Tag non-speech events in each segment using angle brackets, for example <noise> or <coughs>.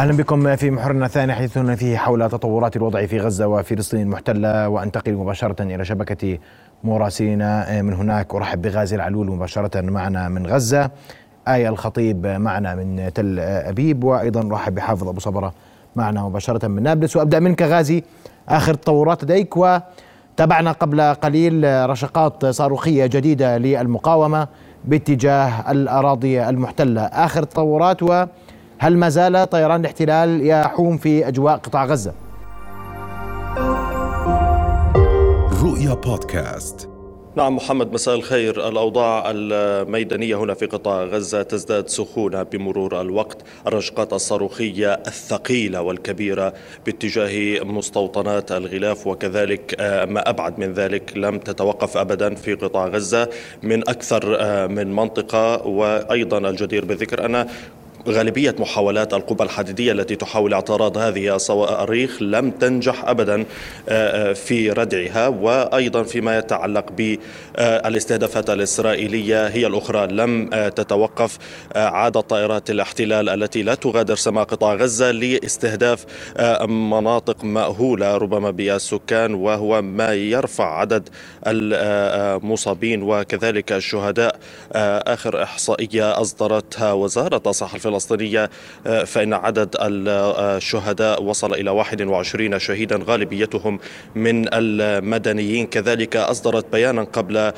أهلا بكم في محورنا الثاني حديثنا فيه حول تطورات الوضع في غزة وفلسطين المحتلة. وانتقل مباشرة إلى شبكة مراسلنا من هناك. أرحب بغازي العلول مباشرة معنا من غزة. آية الخطيب معنا من تل أبيب. وأيضا أرحب بحافظ أبو صبرة معنا مباشرة من نابلس. وأبدأ منك غازي آخر التطورات لديك. وتابعنا قبل قليل رشقات صاروخية جديدة للمقاومة باتجاه الأراضي المحتلة. آخر التطورات و هل ما زال طيران الاحتلال يحوم في أجواء قطاع غزة؟ رؤيا بودكاست. نعم محمد مساء الخير. الأوضاع الميدانية هنا في قطاع غزة تزداد سخونة بمرور الوقت. الرشقات الصاروخية الثقيلة والكبيرة باتجاه مستوطنات الغلاف وكذلك ما أبعد من ذلك لم تتوقف أبدا في قطاع غزة من أكثر من منطقة. وأيضا الجدير بالذكر أن غالبية محاولات القوى الحديدية التي تحاول اعتراض هذه الصواريخ لم تنجح أبدا في ردعها. وأيضا فيما يتعلق بالاستهدافات الإسرائيلية هي الأخرى لم تتوقف. عادت طائرات الاحتلال التي لا تغادر سماء قطاع غزة لاستهداف مناطق مأهولة ربما بالسكان وهو ما يرفع عدد المصابين وكذلك الشهداء آخر إحصائية أصدرتها وزارة الصحة الفلسطينية فإن عدد الشهداء وصل إلى 21 شهيدا غالبيتهم من المدنيين. كذلك أصدرت بيانا قبل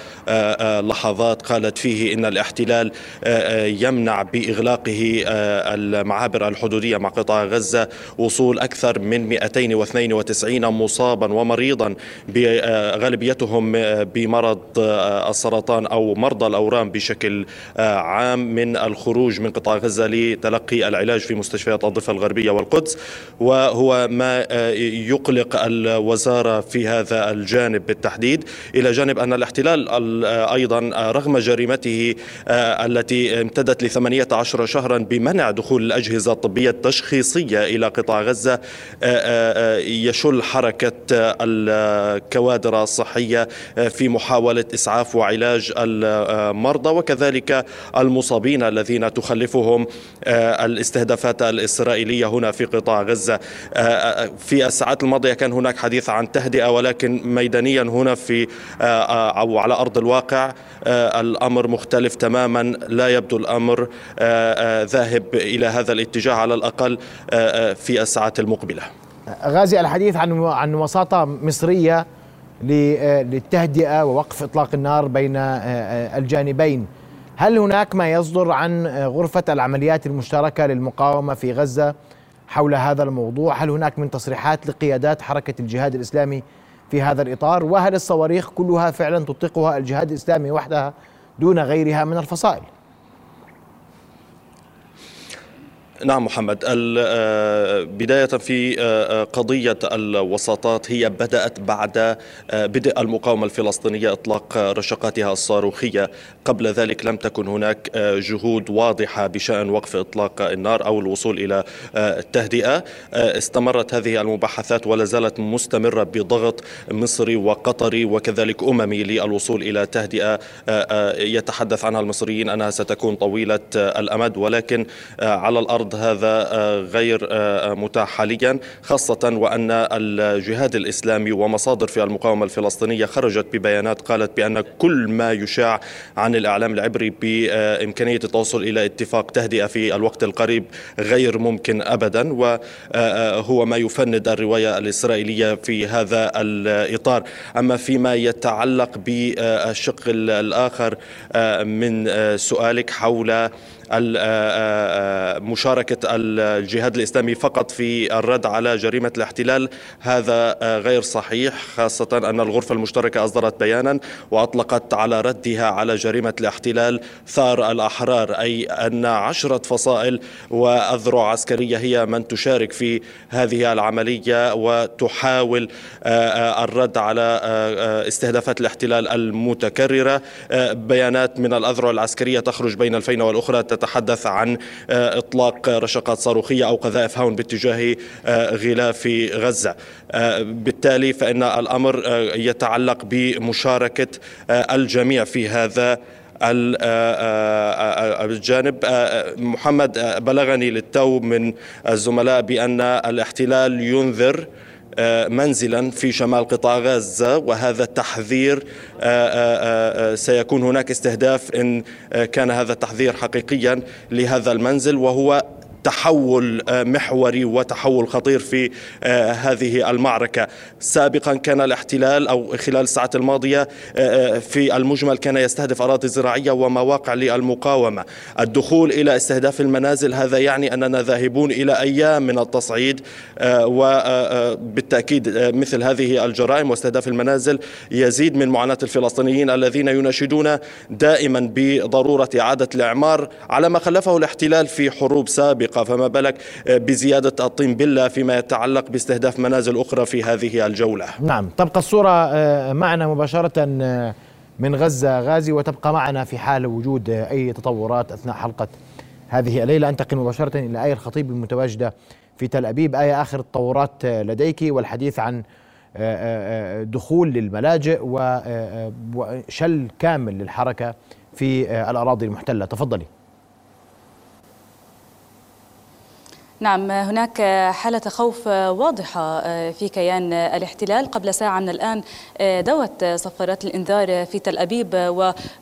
لحظات قالت فيه إن الاحتلال يمنع بإغلاقه المعابر الحدودية مع قطاع غزة وصول أكثر من 292 مصابا ومريضا غالبيتهم بمرض السرطان أو مرضى الأورام بشكل عام من الخروج من قطاع غزة لتلقي العلاج في مستشفيات الضفة الغربية والقدس وهو ما يقلق الوزارة في هذا الجانب بالتحديد إلى جانب أن الاحتلال أيضا رغم جريمته التي امتدت ل 18 شهرا بمنع دخول الأجهزة الطبية التشخيصية إلى قطاع غزة يشل حركة الكوادر الصحية في محاولة إسعاف وعلاج المرضى وكذلك المصابين الذين تخلفهم الاستهدافات الإسرائيلية هنا في قطاع غزة. في الساعات الماضية كان هناك حديث عن تهدئة ولكن ميدانيا هنا في أو على أرض الواقع الأمر مختلف تماما. لا يبدو الأمر ذاهب إلى هذا الاتجاه على الأقل في الساعات المقبلة. غازي الحديث عن عن وساطة مصرية للتهدئة ووقف إطلاق النار بين الجانبين. هل هناك ما يصدر عن غرفة العمليات المشتركة للمقاومة في غزة حول هذا الموضوع؟ هل هناك من تصريحات لقيادات حركة الجهاد الإسلامي في هذا الإطار؟ وهل الصواريخ كلها فعلا تطلقها الجهاد الإسلامي وحدها دون غيرها من الفصائل؟ نعم محمد بداية في قضية الوساطات هي بدأت بعد بدء المقاومة الفلسطينية إطلاق رشقاتها الصاروخية. قبل ذلك لم تكن هناك جهود واضحة بشأن وقف إطلاق النار أو الوصول إلى التهدئة. استمرت هذه المباحثات ولا زالت مستمرة بضغط مصري وقطري وكذلك أممي للوصول إلى تهدئة. يتحدث عنها المصريين أنها ستكون طويلة الأمد ولكن على الأرض هذا غير متاح حاليا خاصة وأن الجهاد الإسلامي ومصادر في المقاومة الفلسطينية خرجت ببيانات قالت بأن كل ما يشاع عن الإعلام العبري بإمكانية التوصل إلى اتفاق تهدئة في الوقت القريب غير ممكن أبدا وهو ما يفند الرواية الإسرائيلية في هذا الإطار. أما فيما يتعلق بالشق الآخر من سؤالك حول مشاركة الجهاد الإسلامي فقط في الرد على جريمة الاحتلال هذا غير صحيح خاصة أن الغرفة المشتركة أصدرت بيانا وأطلقت على ردها على جريمة الاحتلال ثار الأحرار أي أن عشرة فصائل وأذرع عسكرية هي من تشارك في هذه العملية وتحاول الرد على استهدافات الاحتلال المتكررة. بيانات من الأذرع العسكرية تخرج بين الفينة والأخرى تتحدث عن إطلاق رشقات صاروخية أو قذائف هاون باتجاه غلاف غزة. بالتالي فإن الأمر يتعلق بمشاركة الجميع في هذا الجانب. محمد بلغني للتو من الزملاء بأن الاحتلال ينذر منزلا في شمال قطاع غزة وهذا التحذير سيكون هناك استهداف إن كان هذا التحذير حقيقيا لهذا المنزل وهو تحول آه، محوري وتحول خطير في آه، هذه المعركة. سابقا كان الاحتلال أو خلال الساعات الماضية آه، في المجمل كان يستهدف أراضي زراعية ومواقع للمقاومة. الدخول إلى استهداف المنازل هذا يعني أننا ذاهبون إلى أيام من التصعيد وبالتأكيد مثل هذه الجرائم واستهداف المنازل يزيد من معاناة الفلسطينيين الذين يناشدون دائما بضرورة إعادة الإعمار على ما خلفه الاحتلال في حروب سابقة. السابقة. فما بالك بزيادة الطين بلة فيما يتعلق باستهداف منازل أخرى في هذه الجولة. نعم. تبقى الصورة آه، معنا مباشرة آه، من غزة غازي وتبقى معنا في حال وجود آه، أي تطورات أثناء حلقة هذه الليلة. أنتقل مباشرة إلى آية الخطيب المتواجدة في تل أبيب. آية آخر التطورات لديك والحديث عن دخول للملاجئ وشل كامل للحركة في الأراضي المحتلة. تفضلي. نعم هناك حالة خوف واضحة في كيان الاحتلال. قبل ساعة من الآن دوت صفارات الإنذار في تل أبيب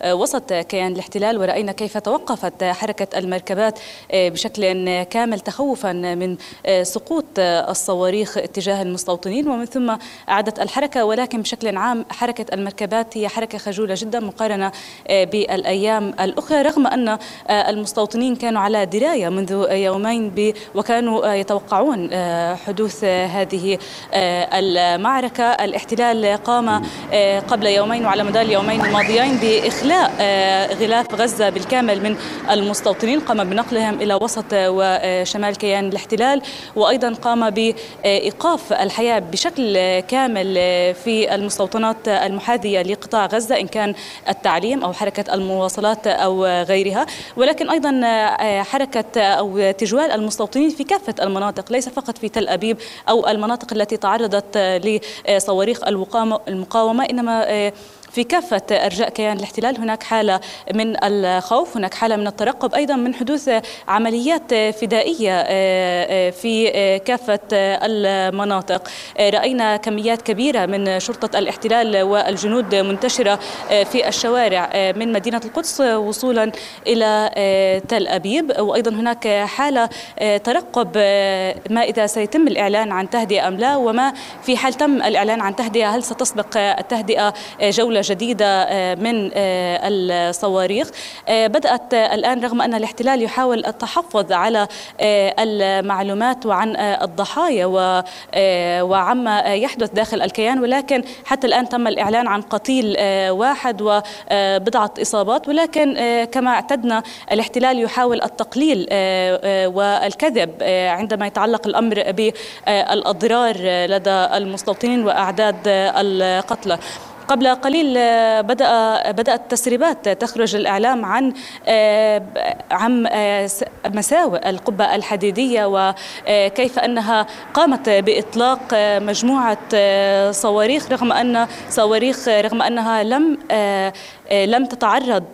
ووسط كيان الاحتلال. ورأينا كيف توقفت حركة المركبات بشكل كامل تخوفا من سقوط الصواريخ اتجاه المستوطنين. ومن ثم أعادت الحركة ولكن بشكل عام حركة المركبات هي حركة خجولة جدا مقارنة بالأيام الأخرى. رغم أن المستوطنين كانوا على دراية منذ يومين بوكالة كانوا آه، يتوقعون آه، حدوث آه، هذه المعركة. الاحتلال قام قبل يومين وعلى مدار اليومين الماضيين بإخلاء غلاف غزة بالكامل من المستوطنين. قام بنقلهم إلى وسط وشمال كيان الاحتلال. وأيضا قام بإيقاف الحياة بشكل كامل في المستوطنات المحاذية لقطاع غزة إن كان التعليم أو حركة المواصلات أو غيرها. ولكن أيضا حركة أو تجوال المستوطنين في كافة المناطق ليس فقط في تل أبيب أو المناطق التي تعرضت لصواريخ المقاومة إنما آه، في كافة أرجاء كيان الاحتلال. هناك حالة من الخوف هناك حالة من الترقب أيضا من حدوث عمليات فدائية آه، آه، في كافة المناطق. رأينا كميات كبيرة من شرطة الاحتلال والجنود منتشرة في الشوارع من مدينة القدس وصولا إلى تل أبيب. وأيضا هناك حالة ترقب ما إذا سيتم الإعلان عن تهدئة أم لا وما في حال تم الإعلان عن تهدئة هل ستسبق التهدئة جولة جديدة آه، من آه، الصواريخ. آه، بدأت الآن رغم أن الاحتلال يحاول التحفظ على المعلومات وعن الضحايا وعما يحدث داخل الكيان ولكن حتى الآن تم الإعلان عن قتيل واحد وبضعة إصابات. ولكن كما اعتدنا الاحتلال يحاول التقليل والكذب عندما يتعلق الأمر بالأضرار لدى المستوطنين وأعداد القتلى. قبل قليل آه، بدأ بدأت تسريبات تخرج الإعلام عن آه، عن آه، مساوئ القبة الحديدية وكيف أنها قامت بإطلاق مجموعة صواريخ رغم أن صواريخ رغم أنها لم لم تتعرض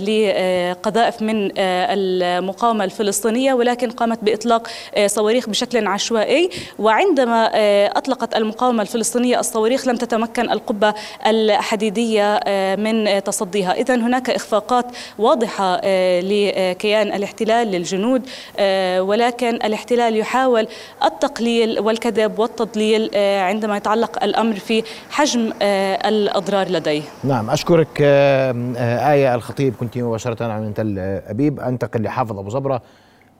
لقذائف من المقاومة الفلسطينية ولكن قامت بإطلاق صواريخ بشكل عشوائي. وعندما أطلقت المقاومة الفلسطينية الصواريخ لم تتمكن القبة الحديدية آه، من تصديها. إذا هناك إخفاقات واضحة آه، لكيان الاحتلال للجنود آه، ولكن الاحتلال يحاول التقليل والكذب والتضليل عندما يتعلق الأمر في حجم الأضرار لديه. نعم أشكرك آية الخطيب كنت مباشرة من تل أبيب أنتقل لحافظ أبو زبرة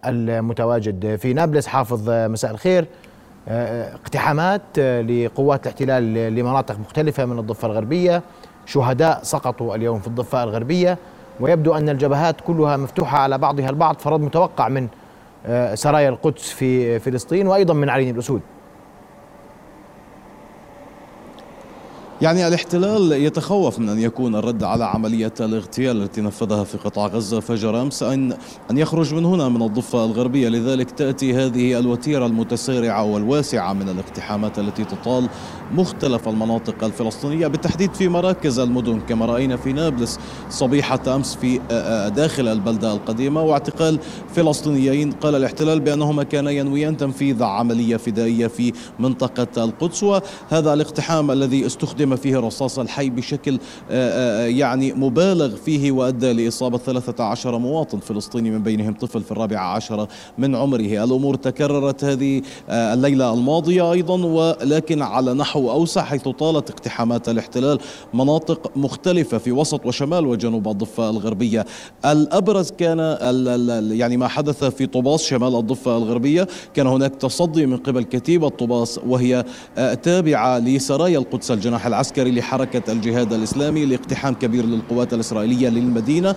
المتواجد في نابلس. حافظ مساء الخير. اقتحامات لقوات الاحتلال لمناطق مختلفة من الضفة الغربية. شهداء سقطوا اليوم في الضفة الغربية. ويبدو أن الجبهات كلها مفتوحة على بعضها البعض فرد متوقع من آه، سرايا القدس في فلسطين وأيضا من عرين الأسود. يعني الاحتلال يتخوف من أن يكون الرد على عملية الاغتيال التي نفذها في قطاع غزة فجر أمس ان أن يخرج من هنا من الضفة الغربية. لذلك تأتي هذه الوتيرة المتسارعة والواسعة من الاقتحامات التي تطال مختلف المناطق الفلسطينية بالتحديد في مراكز المدن كما رأينا في نابلس صبيحة أمس في داخل البلدة القديمة. واعتقال فلسطينيين قال الاحتلال بانهما كانا ينويان تنفيذ عملية فدائية في منطقة القدس وهذا الاقتحام الذي استخدم استخدم فيه الرصاص الحي بشكل آه، آه، يعني مبالغ فيه وأدى لإصابة 13 مواطن فلسطيني من بينهم طفل في الرابعة عشر من عمره. الأمور تكررت هذه آه، الليلة الماضية أيضا ولكن على نحو أوسع حيث طالت اقتحامات الاحتلال مناطق مختلفة في وسط وشمال وجنوب الضفة الغربية. الأبرز كان يعني ما حدث في طوباس شمال الضفة الغربية. كان هناك تصدي من قبل كتيبة طوباس وهي تابعة لسرايا القدس الجناح العسكري لحركة الجهاد الإسلامي لاقتحام كبير للقوات الإسرائيلية للمدينة.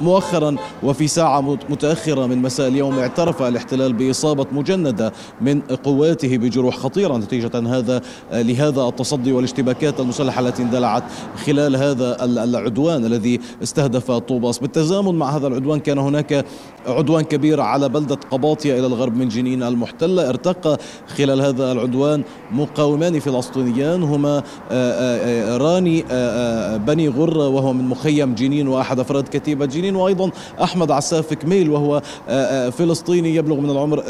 مؤخرا وفي ساعة متأخرة من مساء اليوم اعترف الاحتلال بإصابة مجندة من قواته بجروح خطيرة نتيجة هذا لهذا التصدي والاشتباكات المسلحة التي اندلعت خلال هذا العدوان الذي استهدف طوباس. بالتزامن مع هذا العدوان كان هناك عدوان كبير على بلدة قباطية إلى الغرب من جنين المحتلة. ارتقى خلال هذا العدوان مقاومان فلسطينيان هما راني بني غرة وهو من مخيم جنين وأحد أفراد كتيبة جنين. وأيضا أحمد عساف كميل وهو فلسطيني يبلغ من العمر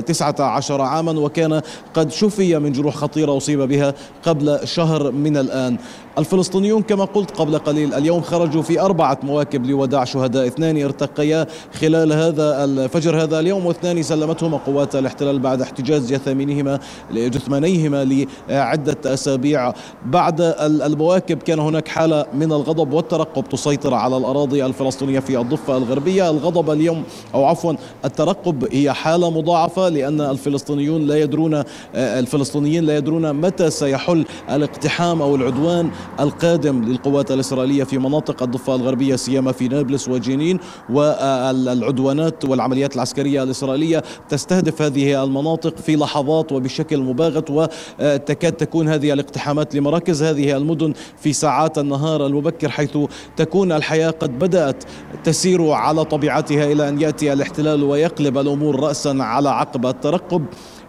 19 عاما وكان قد شفي من جروح خطيرة أصيب بها قبل شهر من الآن. الفلسطينيون كما قلت قبل قليل اليوم خرجوا في أربعة مواكب لوداع شهداء اثنان ارتقيا خلال هذا الفجر هذا اليوم واثنان سلمتهما قوات الاحتلال بعد احتجاز جثامينهما جثمانيهما لعدة أسابيع. بعد المواكب كان هناك حالة من الغضب والترقب تسيطر على الأراضي الفلسطينية. في الضفة الغربية. الغضب اليوم أو عفوا الترقب هي حالة مضاعفة لأن الفلسطينيون لا يدرون الفلسطينيين لا يدرون متى سيحل الاقتحام أو العدوان القادم للقوات الإسرائيلية في مناطق الضفة الغربية سيما في نابلس وجنين والعدوانات والعمليات العسكرية الإسرائيلية تستهدف هذه المناطق في لحظات وبشكل مباغت وتكاد تكون هذه الاقتحامات لمراكز هذه المدن في ساعات النهار المبكر حيث تكون الحياة قد بدأت تسير على طبيعتها إلى أن يأتي الاحتلال ويقلب الأمور رأسا على عقب الترقب.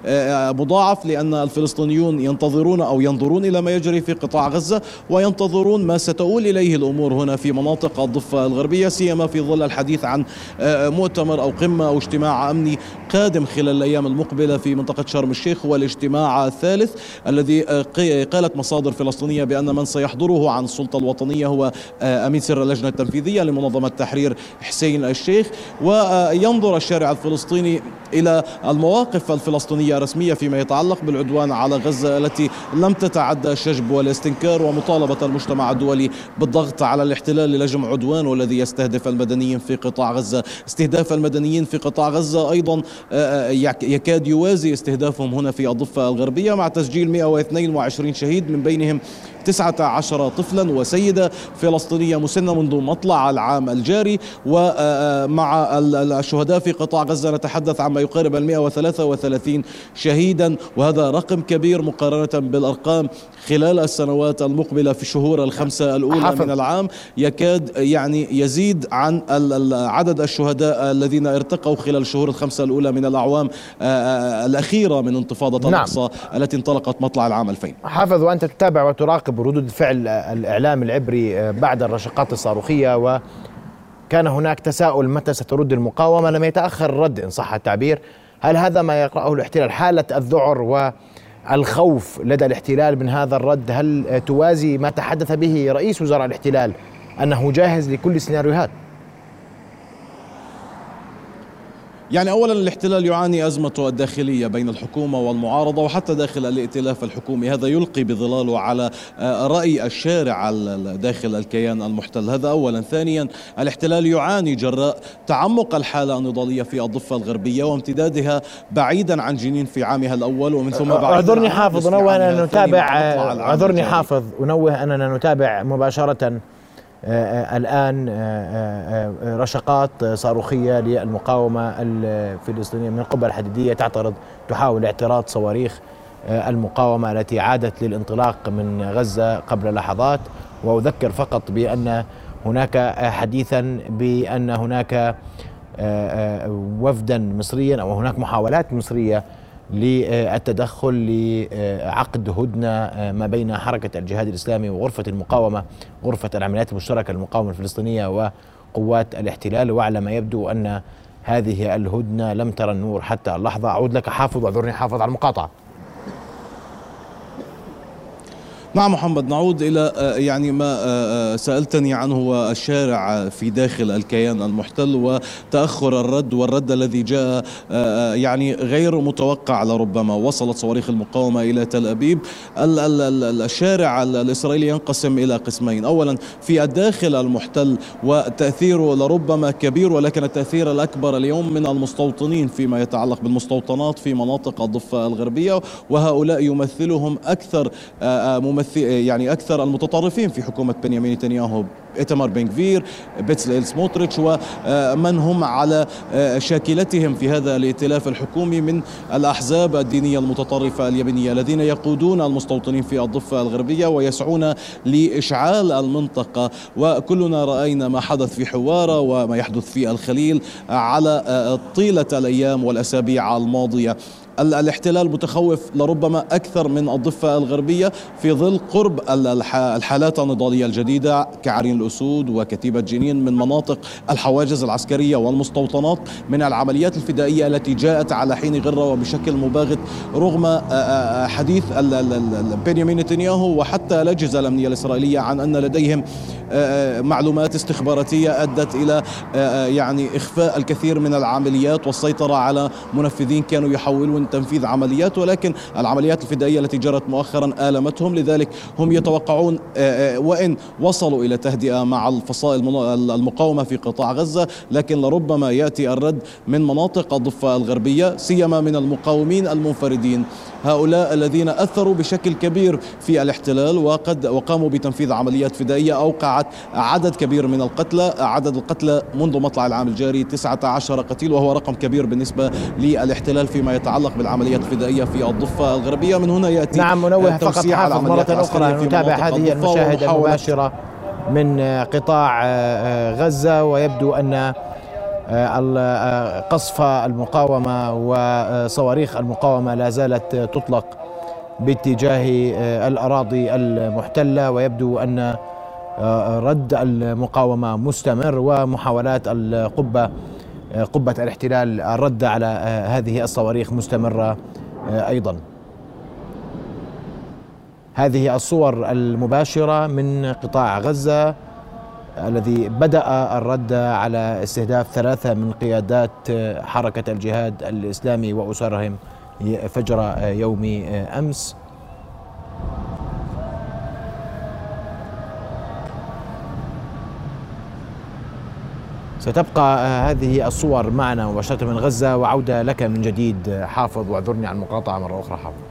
مضاعف لأن الفلسطينيون ينتظرون أو ينظرون إلى ما يجري في قطاع غزة وينتظرون ما ستؤول إليه الأمور هنا في مناطق الضفة الغربية سيما في ظل الحديث عن آه، مؤتمر أو قمة أو اجتماع أمني قادم خلال الأيام المقبلة في منطقة شرم الشيخ هو الاجتماع الثالث الذي آه، قالت مصادر فلسطينية بأن من سيحضره عن السلطة الوطنية هو أمين سر اللجنة التنفيذية لمنظمة تحرير حسين الشيخ وينظر الشارع الفلسطيني إلى المواقف الفلسطينية رسمية فيما يتعلق بالعدوان على غزة التي لم تتعدى الشجب والاستنكار ومطالبة المجتمع الدولي بالضغط على الاحتلال للجم عدوان والذي يستهدف المدنيين في قطاع غزة. استهداف المدنيين في قطاع غزة أيضا آه، آه، يكاد يوازي استهدافهم هنا في الضفة الغربية مع تسجيل 122 شهيد من بينهم 19 طفلا وسيدة فلسطينية مسنة منذ مطلع العام الجاري ومع الشهداء في قطاع غزة نتحدث عما يقارب ال 133 شهيدا وهذا رقم كبير مقارنة بالأرقام خلال السنوات المقبلة في الشهور الخمسة الأولى حفظ. من العام يكاد يعني يزيد عن عدد الشهداء الذين ارتقوا خلال الشهور الخمسة الأولى من الأعوام الأخيرة من انتفاضة نعم. الأقصى التي انطلقت مطلع العام 2000 حافظ وأنت تتابع وتراقب ردود فعل الإعلام العبري آه، بعد الرشقات الصاروخية وكان هناك تساؤل متى سترد المقاومة؟ لم يتأخر الرد إن صح التعبير. هل هذا ما يقرأه الاحتلال؟ حالة الذعر والخوف لدى الاحتلال من هذا الرد هل توازي ما تحدث به رئيس وزراء الاحتلال أنه جاهز لكل السيناريوهات؟ يعني اولا الاحتلال يعاني ازمته الداخليه بين الحكومة والمعارضة وحتى داخل الائتلاف الحكومي. هذا يلقي بظلاله على آه، رأي الشارع داخل الكيان المحتل. هذا اولا. ثانيا الاحتلال يعاني جراء تعمق الحالة النضالية في الضفة الغربية وامتدادها بعيدا عن جنين في عامها الأول ومن ثم بعد اعذرني حافظ. انوه اننا نتابع اعذرني حافظ. انوه اننا نتابع مباشرة آه، آه، الآن آه، رشقات صاروخية للمقاومة الفلسطينية من القبة الحديدية تعترض تحاول اعتراض صواريخ المقاومة التي عادت للانطلاق من غزة قبل لحظات. وأذكر فقط بأن هناك حديثا بأن هناك وفدا مصريا أو هناك محاولات مصرية للتدخل لعقد هدنة ما بين حركة الجهاد الإسلامي وغرفة المقاومة غرفة العمليات المشتركة للمقاومة الفلسطينية وقوات الاحتلال. وعلى ما يبدو أن هذه الهدنة لم ترى النور حتى اللحظة. أعود لك حافظ واعذرني حافظ على المقاطعة. نعم محمد نعود إلى آه، يعني ما آه، آه، سألتني عنه الشارع في داخل الكيان المحتل وتأخر الرد والرد الذي جاء يعني غير متوقع لربما. وصلت صواريخ المقاومة إلى تل أبيب. الشارع الإسرائيلي ينقسم إلى قسمين. اولا في الداخل المحتل وتأثيره لربما كبير ولكن التأثير الأكبر اليوم من المستوطنين فيما يتعلق بالمستوطنات في مناطق الضفة الغربية وهؤلاء يمثلهم أكثر ممثلين يعني أكثر المتطرفين في حكومة بنيامين نتنياهو ايتمار بنكفير بيتسليل سموتريتش ومن هم على شاكلتهم في هذا الائتلاف الحكومي من الأحزاب الدينية المتطرفة اليمنيه الذين يقودون المستوطنين في الضفة الغربية ويسعون لإشعال المنطقة. وكلنا رأينا ما حدث في حوارة وما يحدث في الخليل على طيلة الأيام والأسابيع الماضية. الاحتلال متخوف لربما أكثر من الضفة الغربية في ظل قرب الحالات النضالية الجديدة كعرين الأسود وكتيبة جنين من مناطق الحواجز العسكرية والمستوطنات من العمليات الفدائية التي جاءت على حين غرة وبشكل مباغت رغم آه، آه، حديث بنيامين نتنياهو وحتى الأجهزة الأمنية الإسرائيلية عن أن لديهم آه، معلومات استخباراتية أدت إلى يعني إخفاء الكثير من العمليات والسيطرة على منفذين كانوا تنفيذ عمليات ولكن العمليات الفدائية التي جرت مؤخرا آلمتهم. لذلك هم يتوقعون آه، آه، وإن وصلوا إلى تهدئة مع الفصائل المقاومة في قطاع غزة. لكن لربما يأتي الرد من مناطق الضفة الغربية سيما من المقاومين المنفردين. هؤلاء الذين أثروا بشكل كبير في الاحتلال وقد وقاموا بتنفيذ عمليات فدائية أوقعت عدد كبير من القتلى عدد القتلى منذ مطلع العام الجاري 19 قتيل وهو رقم كبير بالنسبة للاحتلال فيما يتعلق بالعمليات الفدائية في الضفة الغربية. من هنا يأتي نعم منوه فقط حافظ مرة أخرى نتابع هذه المشاهد المباشرة من قطاع غزة ويبدو أن قصف المقاومة وصواريخ المقاومة لا زالت تطلق باتجاه الأراضي المحتلة ويبدو أن رد المقاومة مستمر ومحاولات القبة قبة الاحتلال الرد على هذه الصواريخ مستمرة أيضا. هذه الصور المباشرة من قطاع غزة. الذي بدأ الرد على استهداف ثلاثة من قيادات حركة الجهاد الإسلامي وأسرهم فجر يوم أمس. ستبقى هذه الصور معنا مباشرة من غزة وعودة لك من جديد حافظ واعذرني عن المقاطعة مرة أخرى حافظ.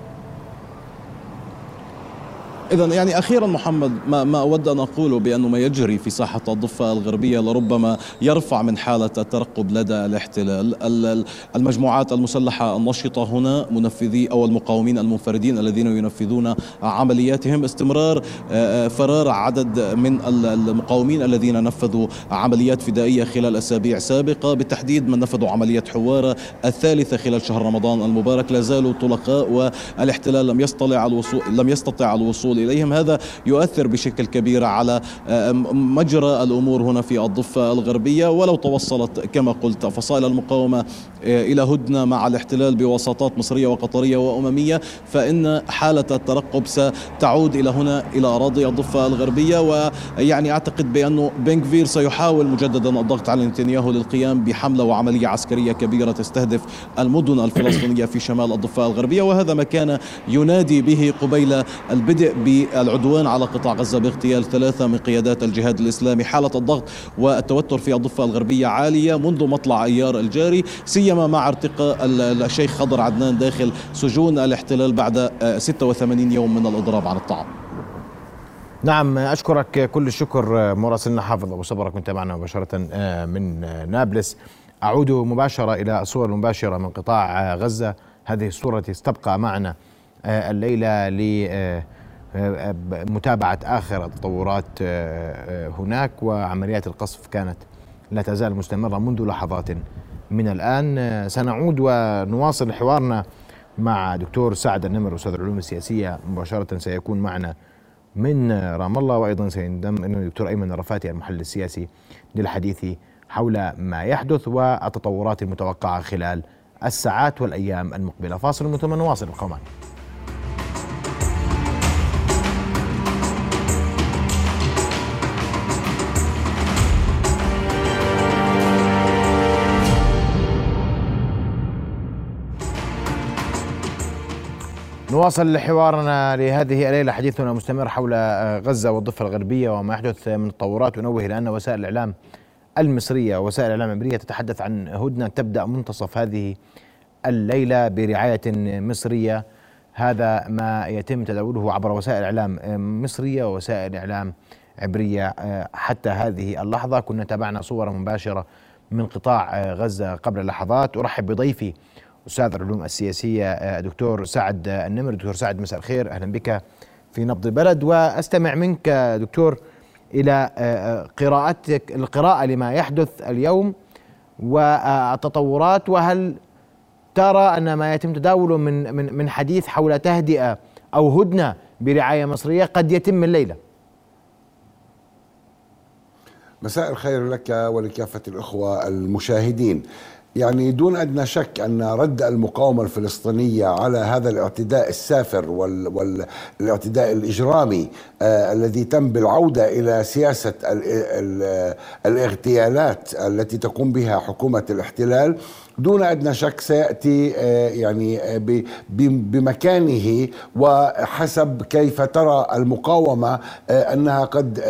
إذا يعني أخيرا محمد ما, ما أود أن أقوله بأنه ما يجري في ساحة الضفة الغربية لربما يرفع من حالة الترقب لدى الاحتلال. المجموعات المسلحة النشطة هنا منفذي أو المقاومين المنفردين الذين ينفذون عملياتهم استمرار آه، آه، فرار عدد من المقاومين الذين نفذوا عمليات فدائية خلال أسابيع سابقة. بالتحديد من نفذوا عملية حوارة الثالثة خلال شهر رمضان المبارك. لا زالوا طلقاء والإحتلال لم يستطع الوصول لم يستطع الوصول الوصول إليهم. هذا يؤثر بشكل كبير على آه، مجرى الأمور هنا في الضفة الغربية. ولو توصلت كما قلت فصائل المقاومة آه، إلى هدنة مع الاحتلال بوساطات مصرية وقطرية وأممية فإن حالة الترقب ستعود إلى هنا إلى أراضي الضفة الغربية. ويعني أعتقد بأنه بنكفير سيحاول مجددا الضغط على نتنياهو للقيام بحملة وعملية عسكرية كبيرة تستهدف المدن الفلسطينية في شمال الضفة الغربية. وهذا ما كان ينادي به قبيل البدء بالعدوان على قطاع غزة باغتيال ثلاثة من قيادات الجهاد الإسلامي. حالة الضغط والتوتر في الضفة الغربية عالية منذ مطلع أيار الجاري سيما مع ارتقاء الشيخ خضر عدنان داخل سجون الاحتلال بعد 86 يوم من الإضراب عن الطعام. نعم أشكرك كل الشكر مراسلنا حافظ أبو صبرك كنت معنا مباشرة آه، من نابلس. أعود مباشرة إلى الصور المباشرة من قطاع غزة. هذه الصورة التي ستبقى معنا الليلة لمتابعة آخر التطورات هناك وعمليات القصف كانت لا تزال مستمرة منذ لحظات من الآن. سنعود ونواصل حوارنا مع دكتور سعد النمر أستاذ العلوم السياسية. مباشرة سيكون معنا من رام الله وأيضا سينضم الدكتور أيمن الرفاتي المحلل السياسي للحديث حول ما يحدث والتطورات المتوقعة خلال الساعات والأيام المقبلة. فاصل ثم نواصل. القومان نواصل حوارنا لهذه الليلة. حديثنا مستمر حول غزة والضفة الغربية وما يحدث من تطورات ونوه إلى أن وسائل الإعلام المصرية ووسائل الإعلام الأمريكية تتحدث عن هدنة تبدأ منتصف هذه الليلة برعاية مصرية. هذا ما يتم تداوله عبر وسائل إعلام مصرية ووسائل إعلام عبرية حتى هذه اللحظة. كنا تابعنا صور مباشرة من قطاع غزة قبل لحظات. أرحب بضيفي أستاذ العلوم السياسية دكتور سعد النمر. دكتور سعد مساء الخير. أهلا بك في نبض البلد. وأستمع منك دكتور إلى قراءتك القراءة لما يحدث اليوم والتطورات وهل ترى أن ما يتم تداوله من من من حديث حول تهدئة أو هدنة برعاية مصرية قد يتم الليلة؟ مساء الخير لك ولكافة الأخوة المشاهدين. يعني دون أدنى شك أن رد المقاومة الفلسطينية على هذا الاعتداء السافر والاعتداء الإجرامي آه الذي تم بالعودة إلى سياسة ال ال الاغتيالات التي تقوم بها حكومة الاحتلال دون أدنى شك سيأتي آه يعني آه بمكانه وحسب كيف ترى المقاومة أنها قد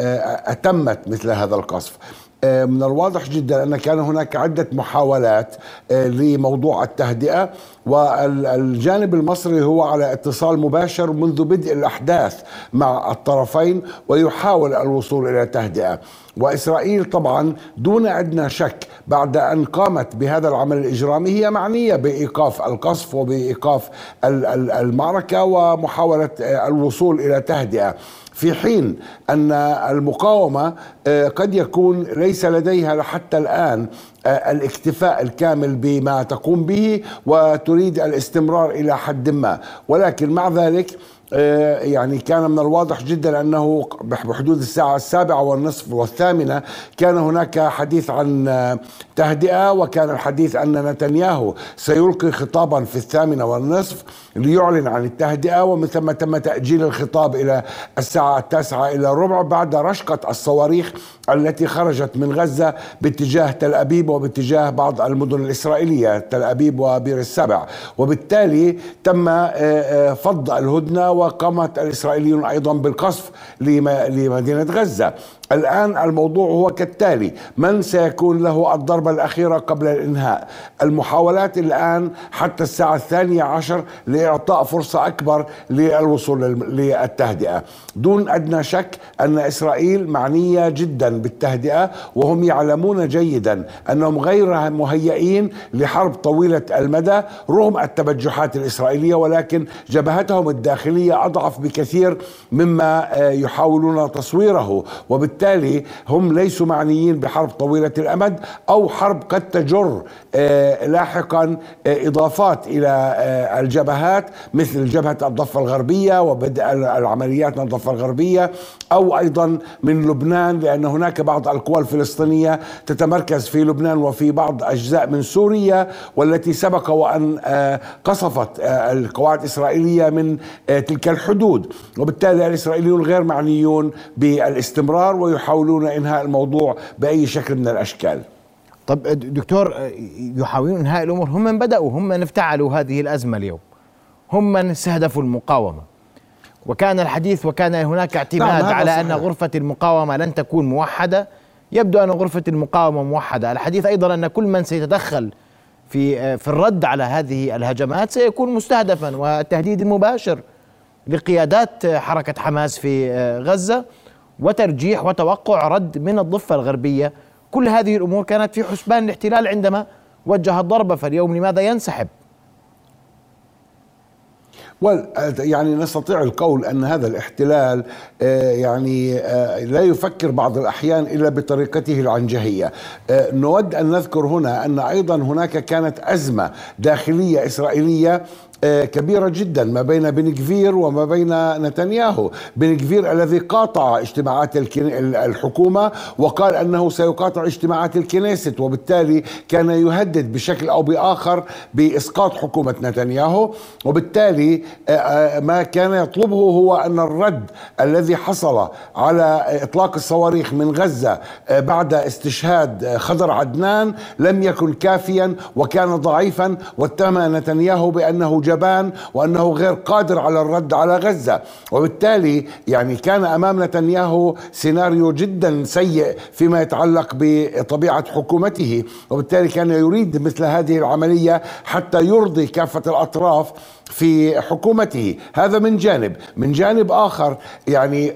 أتمت مثل هذا القصف. من الواضح جدا أن كان هناك عدة محاولات لموضوع التهدئة والجانب المصري هو على اتصال مباشر منذ بدء الأحداث مع الطرفين ويحاول الوصول إلى تهدئة. وإسرائيل طبعا دون أدنى شك بعد أن قامت بهذا العمل الإجرامي هي معنية بإيقاف القصف وبإيقاف المعركة ومحاولة الوصول إلى تهدئة. في حين أن المقاومة قد يكون ليس لديها حتى الآن الاكتفاء الكامل بما تقوم به وتريد الاستمرار إلى حد ما. ولكن مع ذلك يعني كان من الواضح جدا أنه بحدود الساعة السابعة والنصف والثامنة كان هناك حديث عن تهدئة وكان الحديث أن نتنياهو سيلقي خطابا في الثامنة والنصف ليعلن عن التهدئة ومن ثم تم تأجيل الخطاب إلى الساعة التاسعة إلى الربع بعد رشقة الصواريخ التي خرجت من غزة باتجاه تل أبيب وباتجاه بعض المدن الإسرائيلية تل أبيب وبير السبع. وبالتالي تم فض الهدنة وقامت الإسرائيليون أيضا بالقصف لمدينة غزة. الآن الموضوع هو كالتالي من سيكون له الضربة الأخيرة قبل الإنهاء؟ المحاولات الآن حتى الساعة الثانية عشر لإعطاء فرصة أكبر للوصول للتهدئة. دون أدنى شك أن إسرائيل معنية جدا بالتهدئة وهم يعلمون جيدا أنهم غير مهيئين لحرب طويلة المدى رغم التبجحات الإسرائيلية ولكن جبهتهم الداخلية أضعف بكثير مما يحاولون تصويره. وبالتالي وبالتالي هم ليسوا معنيين بحرب طويلة الأمد أو حرب قد تجر لاحقا إضافات إلى الجبهات مثل جبهة الضفة الغربية وبدء العمليات من الضفة الغربية أو أيضا من لبنان لأن هناك بعض القوى الفلسطينية تتمركز في لبنان وفي بعض أجزاء من سوريا والتي سبق وأن قصفت القواعد الإسرائيلية من تلك الحدود. وبالتالي الإسرائيليون غير معنيون بالإستمرار ويحاولون إنهاء الموضوع بأي شكل من الأشكال. طب دكتور يحاولون إنهاء الأمور هم من بدأوا هم من افتعلوا هذه الأزمة اليوم. هم من استهدفوا المقاومة. وكان الحديث وكان هناك اعتماد نعم على أن غرفة المقاومة لن تكون موحدة يبدو أن غرفة المقاومة موحدة، الحديث أيضا أن كل من سيتدخل في في الرد على هذه الهجمات سيكون مستهدفا والتهديد المباشر لقيادات حركة حماس في غزة وترجيح وتوقع رد من الضفة الغربية كل هذه الأمور كانت في حسبان الاحتلال عندما وجه الضربة فاليوم لماذا ينسحب يعني نستطيع القول أن هذا الاحتلال آه، يعني آه، لا يفكر بعض الأحيان إلا بطريقته العنجهية. آه، نود أن نذكر هنا أن أيضا هناك كانت أزمة داخلية إسرائيلية كبيرة جدا ما بين بن كفير وما بين نتنياهو. بن كفير الذي قاطع اجتماعات الحكومة وقال أنه سيقاطع اجتماعات الكنيست وبالتالي كان يهدد بشكل أو بآخر بإسقاط حكومة نتنياهو. وبالتالي آه، آه، ما كان يطلبه هو أن الرد الذي حصل على إطلاق الصواريخ من غزة بعد استشهاد خضر عدنان لم يكن كافيا وكان ضعيفا واتهم نتنياهو بأنه جبان وأنه غير قادر على الرد على غزة. وبالتالي يعني كان أمام نتنياهو سيناريو جدا سيء فيما يتعلق بطبيعة حكومته. وبالتالي كان يريد مثل هذه العملية حتى يرضي كافة الأطراف في حكومته. هذا من جانب. من جانب آخر يعني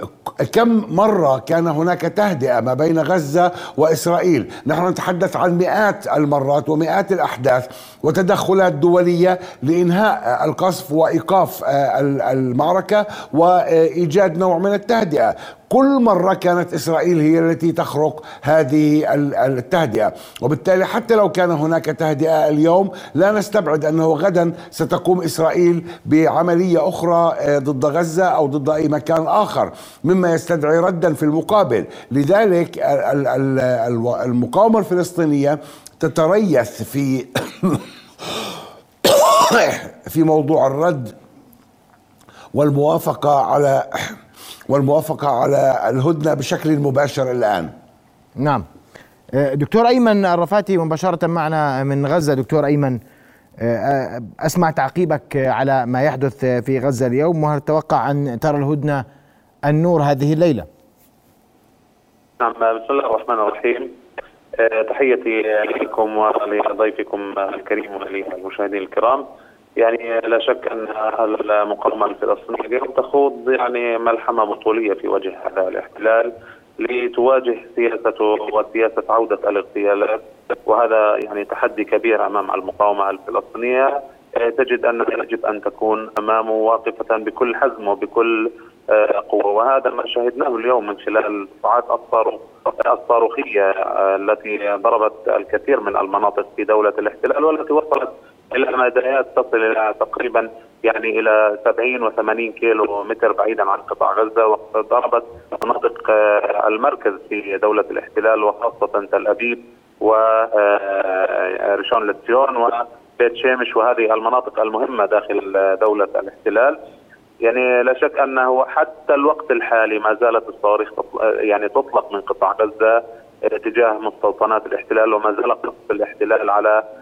كم مرة كان هناك تهدئة ما بين غزة وإسرائيل؟ نحن نتحدث عن مئات المرات ومئات الأحداث وتدخلات دولية لإنهاء القصف وإيقاف المعركة وإيجاد نوع من التهدئة. كل مرة كانت إسرائيل هي التي تخرق هذه التهدئة. وبالتالي حتى لو كان هناك تهدئة اليوم لا نستبعد أنه غدا ستقوم إسرائيل بعملية أخرى آه، ضد غزة أو ضد أي مكان آخر مما يستدعي ردا في المقابل. لذلك المقاومة الفلسطينية تتريث في <coughs> في موضوع الرد والموافقة على والموافقة على الهدنة بشكل مباشر الآن. نعم. آه، دكتور أيمن الرفاتي مباشرة معنا من غزة. دكتور أيمن آه، آه، أسمع تعقيبك على ما يحدث في غزة اليوم وهل تتوقع أن ترى الهدنة النور هذه الليلة؟ نعم بسم الله الرحمن الرحيم. تحيتي لكم ولضيفكم الكريم وللمشاهدين الكرام. يعني لا شك أن المقاومة الفلسطينية اليوم تخوض يعني ملحمة بطولية في وجه هذا الاحتلال لتواجه سياسته وسياسة عودة الاغتيالات. وهذا يعني تحدي كبير أمام المقاومة الفلسطينية. تجد ان يجب أن تكون أمامه واقفة بكل حزم وبكل آه، قوة. وهذا ما شاهدناه اليوم من خلال الصراعات الصاروخية آه، التي ضربت الكثير من المناطق في دولة الاحتلال والتي وصلت مدايات تصل إلى تقريبا يعني إلى 70 و80 كيلو متر بعيدا عن قطاع غزة وضربت مناطق آه، المركز في دولة الاحتلال وخاصة تل أبيب وريشون لتسيون وبيت شيمش وهذه المناطق المهمة داخل دولة الاحتلال. يعني لا شك أنه حتى الوقت الحالي ما زالت الصواريخ يعني تطلق من قطاع غزة تجاه مستوطنات الاحتلال وما زال قصف الاحتلال على آه،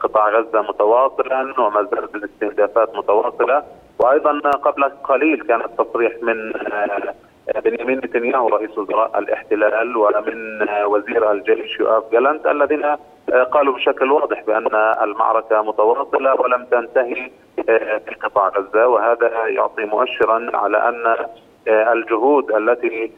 قطاع غزة متواصلا وما زالت الاستهدافات متواصلة. وأيضا قبل قليل كان التصريح من آه، بنيامين نتنياهو رئيس وزراء الاحتلال ومن آه، وزير الجيش يؤاف جالنت الذين قالوا بشكل واضح بأن المعركة متواصلة ولم تنتهي في قطاع غزة. وهذا يعطي مؤشرا على أن الجهود التي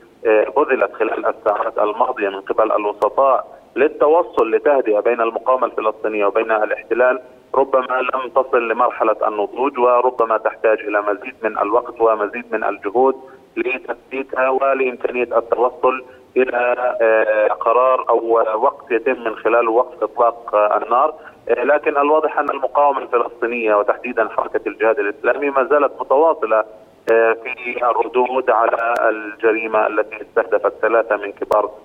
بذلت خلال الساعات الماضية من قبل الوسطاء للتوصل لتهدئة بين المقاومة الفلسطينية وبين الاحتلال ربما لم تصل لمرحلة النضوج وربما تحتاج إلى مزيد من الوقت ومزيد من الجهود لتثبيتها ولإمكانية التوصل إلى آه، قرار أو وقت يتم من خلاله وقف إطلاق النار. آه، لكن الواضح أن المقاومة الفلسطينية وتحديدا حركة الجهاد الإسلامي ما زالت متواصلة آه، في الردود على الجريمة التي استهدفت ثلاثة من كبار آه،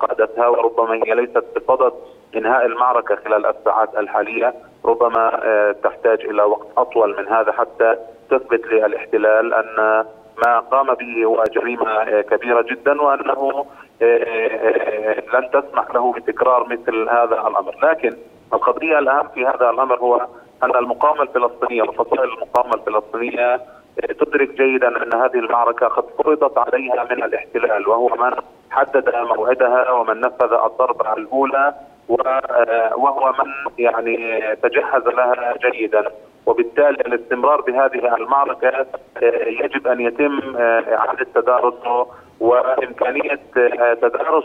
قادتها وربما هي ليست بصدد إنهاء المعركة خلال الساعات الحالية. ربما آه، تحتاج إلى وقت أطول من هذا حتى تثبت للاحتلال أن ما قام به هو جريمة آه، كبيرة جدا وأنه لن تسمح له بتكرار مثل هذا الأمر، لكن القضية الأهم في هذا الأمر هو أن المقاومة الفلسطينية وفصائل المقاومة الفلسطينية تدرك جيدا أن هذه المعركة قد فرضت عليها من الاحتلال وهو من حدد موعدها ومن نفذ الضربة الأولى وهو من يعني تجهز لها جيدا. وبالتالي الاستمرار بهذه المعركة يجب أن يتم إعادة تدارسه وإمكانية تدارس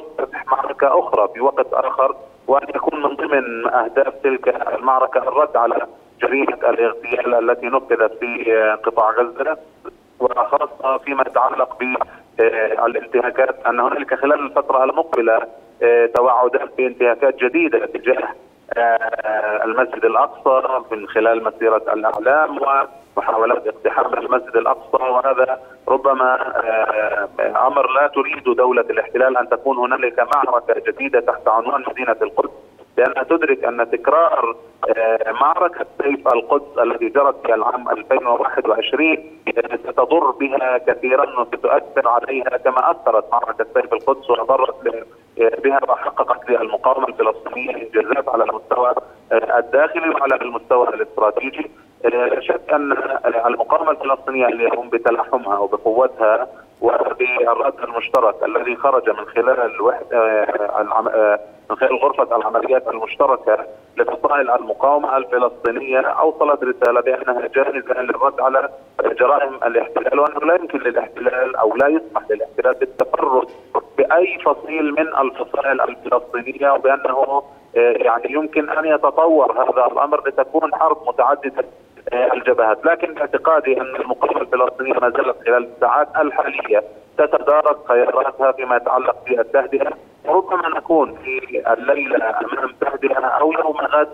معركة أخرى في وقت آخر وأن يكون من ضمن أهداف تلك المعركة الرد على جريمة الاغتيال التي نفذت في قطاع غزة. وخاصة فيما يتعلق بالانتهاكات أن هنالك خلال الفترة المقبلة توعدات بانتهاكات جديدة تجاه المسجد الأقصى من خلال مسيرة الأعلام ومحاولات اقتحام المسجد الأقصى وهذا ربما أمر لا تريد دولة الاحتلال أن تكون هنالك معركة جديدة تحت عنوان مدينة القدس. لانها تدرك أن تكرار معركة سيف القدس التي جرت في العام 2021 ستضر بها كثيرا وستؤثر عليها كما أثرت معركة سيف القدس وأضرت بها وحققت للمقاومه الفلسطينية انجازات على المستوى الداخلي وعلى المستوى الاستراتيجي. لا شك أن المقاومة الفلسطينية اليوم بتلاحمها وبقوتها وبالرد المشترك الذي خرج من خلال الوحدة من خلال غرفة العمليات المشتركة لفصائل المقاومة الفلسطينية اوصلت رسالة بأنها جاهزة للرد على جرائم الاحتلال وأنه لا يمكن للاحتلال أو لا يسمح للاحتلال بالتفرد بأي فصيل من الفصائل الفلسطينية وبأنه يعني يمكن أن يتطور هذا الأمر لتكون حرب متعددة الجبهات، لكن باعتقادي أن المقاومة الفلسطينية ما زالت خلال الساعات الحالية تتدارك خياراتها فيما يتعلق بالتهدئة، وربما نكون في الليلة أمام تهدئة أو يوم غد.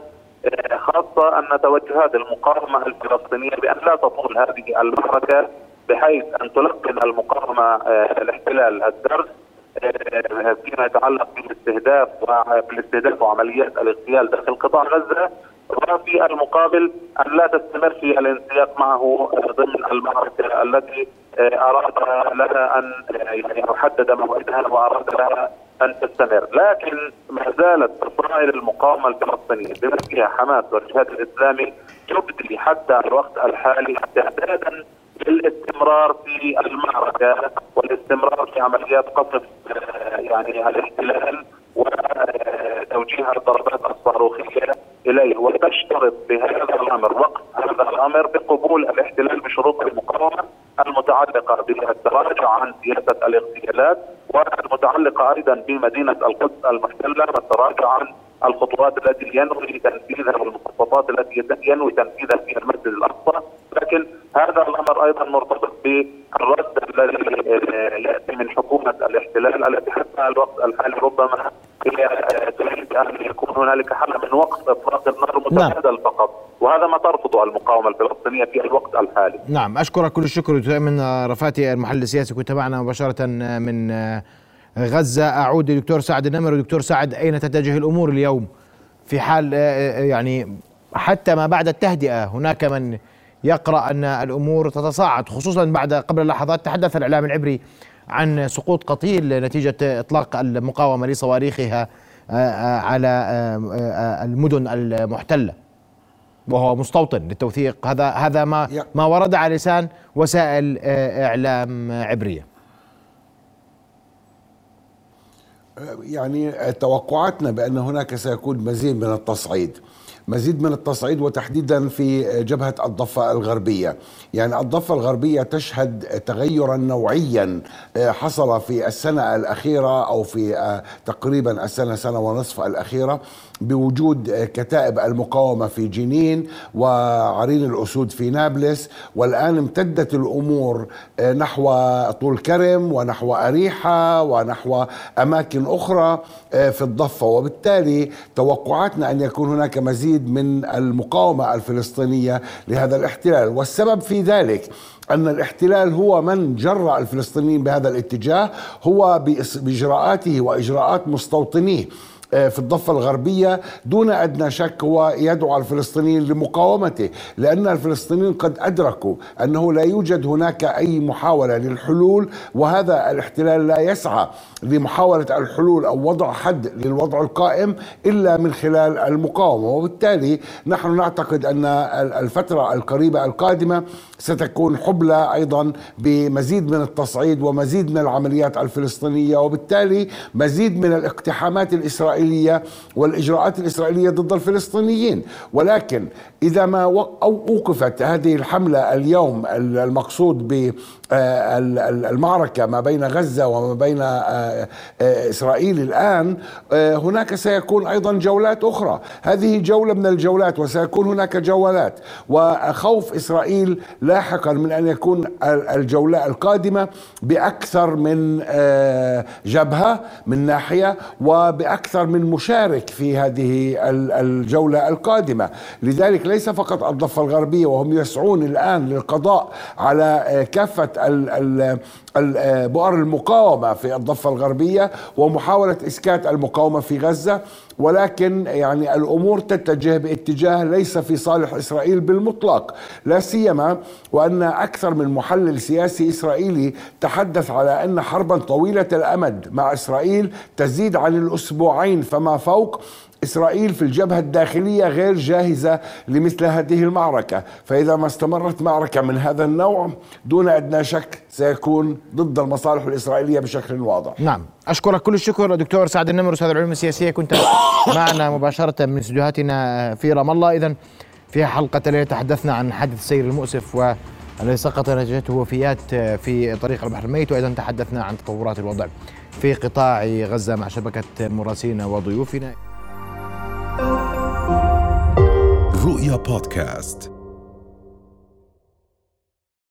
خاصة أن توجهات المقاومة الفلسطينية بأن لا تطول هذه المعركة بحيث أن تلقن المقاومة الاحتلال الدرس فيما يتعلق بالاستهداف بالاستهداف وعمليات الاغتيال داخل قطاع غزة. وفي المقابل أن لا تستمر في الانسياق معه ضمن المعركة التي أراد لها أن يعني حدد موعدها وأراد لها أن تستمر، لكن ما زالت فصائل المقاومة الفلسطينية بما فيها حماس والجهاد الإسلامي تبدي حتى الوقت الحالي استعدادا للاستمرار في المعركة والاستمرار في عمليات قصف يعني الاحتلال وتوجيه الضربات الصاروخية إليه وتشترط بهذا الأمر وقت هذا الأمر بقبول الاحتلال بشروط المقاومة المتعلقة بالتراجع عن سياسة الاغتيالات والمتعلقة أيضا بمدينة القدس المحتلة والتراجع عن الخطوات التي ينوي تنفيذها والمخططات التي ينوي تنفيذها في المسجد الأقصى، لكن هذا الأمر أيضا مرتبط بالرد الذي يأتي من حكومة الاحتلال التي حتى الوقت الحالي ربما ان يكون هنالك حل من وقف اطلاق النار متبادل نعم. فقط، وهذا ما ترفضه المقاومة الفلسطينية في الوقت الحالي. نعم أشكرك كل الشكر دكتور من رفاتي المحلل السياسي كنت معنا مباشرة من غزة أعود لدكتور سعد النمر دكتور سعد أين تتجه الأمور اليوم في حال يعني حتى ما بعد التهدئة هناك من يقرأ أن الأمور تتصاعد خصوصا بعد قبل لحظات تحدث الإعلام العبري عن سقوط قتيل نتيجة إطلاق المقاومة لصواريخها على المدن المحتلة. وهو مستوطن للتوثيق. هذا هذا ما ما ورد على لسان وسائل إعلام عبرية. يعني توقعاتنا بأن هناك سيكون مزيد من التصعيد. مزيد من التصعيد وتحديدا في جبهة الضفة الغربية، يعني الضفة الغربية تشهد تغيرا نوعيا حصل في السنة الأخيرة أو في تقريبا السنة سنة ونصف الأخيرة بوجود كتائب المقاومة في جنين وعرين الأسود في نابلس. والآن امتدت الأمور نحو طول كرم ونحو أريحة ونحو أماكن أخرى في الضفة. وبالتالي توقعاتنا أن يكون هناك مزيد من المقاومة الفلسطينية لهذا الاحتلال. والسبب في ذلك أن الاحتلال هو من جرى الفلسطينيين بهذا الاتجاه هو بإجراءاته وإجراءات مستوطنيه. في الضفة الغربية دون أدنى شك هو يدعو الفلسطينيين لمقاومته لأن الفلسطينيين قد أدركوا أنه لا يوجد هناك أي محاولة للحلول وهذا الاحتلال لا يسعى لمحاولة الحلول أو وضع حد للوضع القائم إلا من خلال المقاومة. وبالتالي نحن نعتقد أن الفترة القريبة القادمة ستكون حبلى أيضا بمزيد من التصعيد ومزيد من العمليات الفلسطينية وبالتالي مزيد من الاقتحامات الإسرائيلية الاسرائيليه والإجراءات الإسرائيلية ضد الفلسطينيين. ولكن إذا ما أوقفت هذه الحملة اليوم المقصود ب المعركة ما بين غزة وما بين إسرائيل الآن هناك سيكون أيضا جولات أخرى. هذه جولة من الجولات وسيكون هناك جولات. وخوف إسرائيل لاحقا من أن يكون الجولة القادمة بأكثر من جبهة من ناحية وبأكثر من مشارك في هذه الجولة القادمة. لذلك ليس فقط الضفة الغربية وهم يسعون الآن للقضاء على كافة بؤر المقاومة في الضفة الغربية ومحاولة إسكات المقاومة في غزة ولكن يعني الأمور تتجه باتجاه ليس في صالح إسرائيل بالمطلق لا سيما وأن أكثر من محلل سياسي إسرائيلي تحدث على أن حربا طويلة الأمد مع إسرائيل تزيد عن الأسبوعين فما فوق إسرائيل في الجبهة الداخلية غير جاهزة لمثل هذه المعركة. فإذا ما استمرت معركة من هذا النوع دون أدنى شك سيكون ضد المصالح الإسرائيلية بشكل واضح. نعم. أشكرك كل الشكر دكتور سعد النمر أستاذ العلوم السياسية. كنت معنا مباشرة من استديوهاتنا في رام الله. إذا في حلقة الليلة تحدثنا عن حادث السير المؤسف و الذي سقط نتيجته وفيات في طريق البحر الميت. وأيضا تحدثنا عن تطورات الوضع في قطاع غزة مع شبكة مراسينا وضيوفنا. رؤيا بودكاست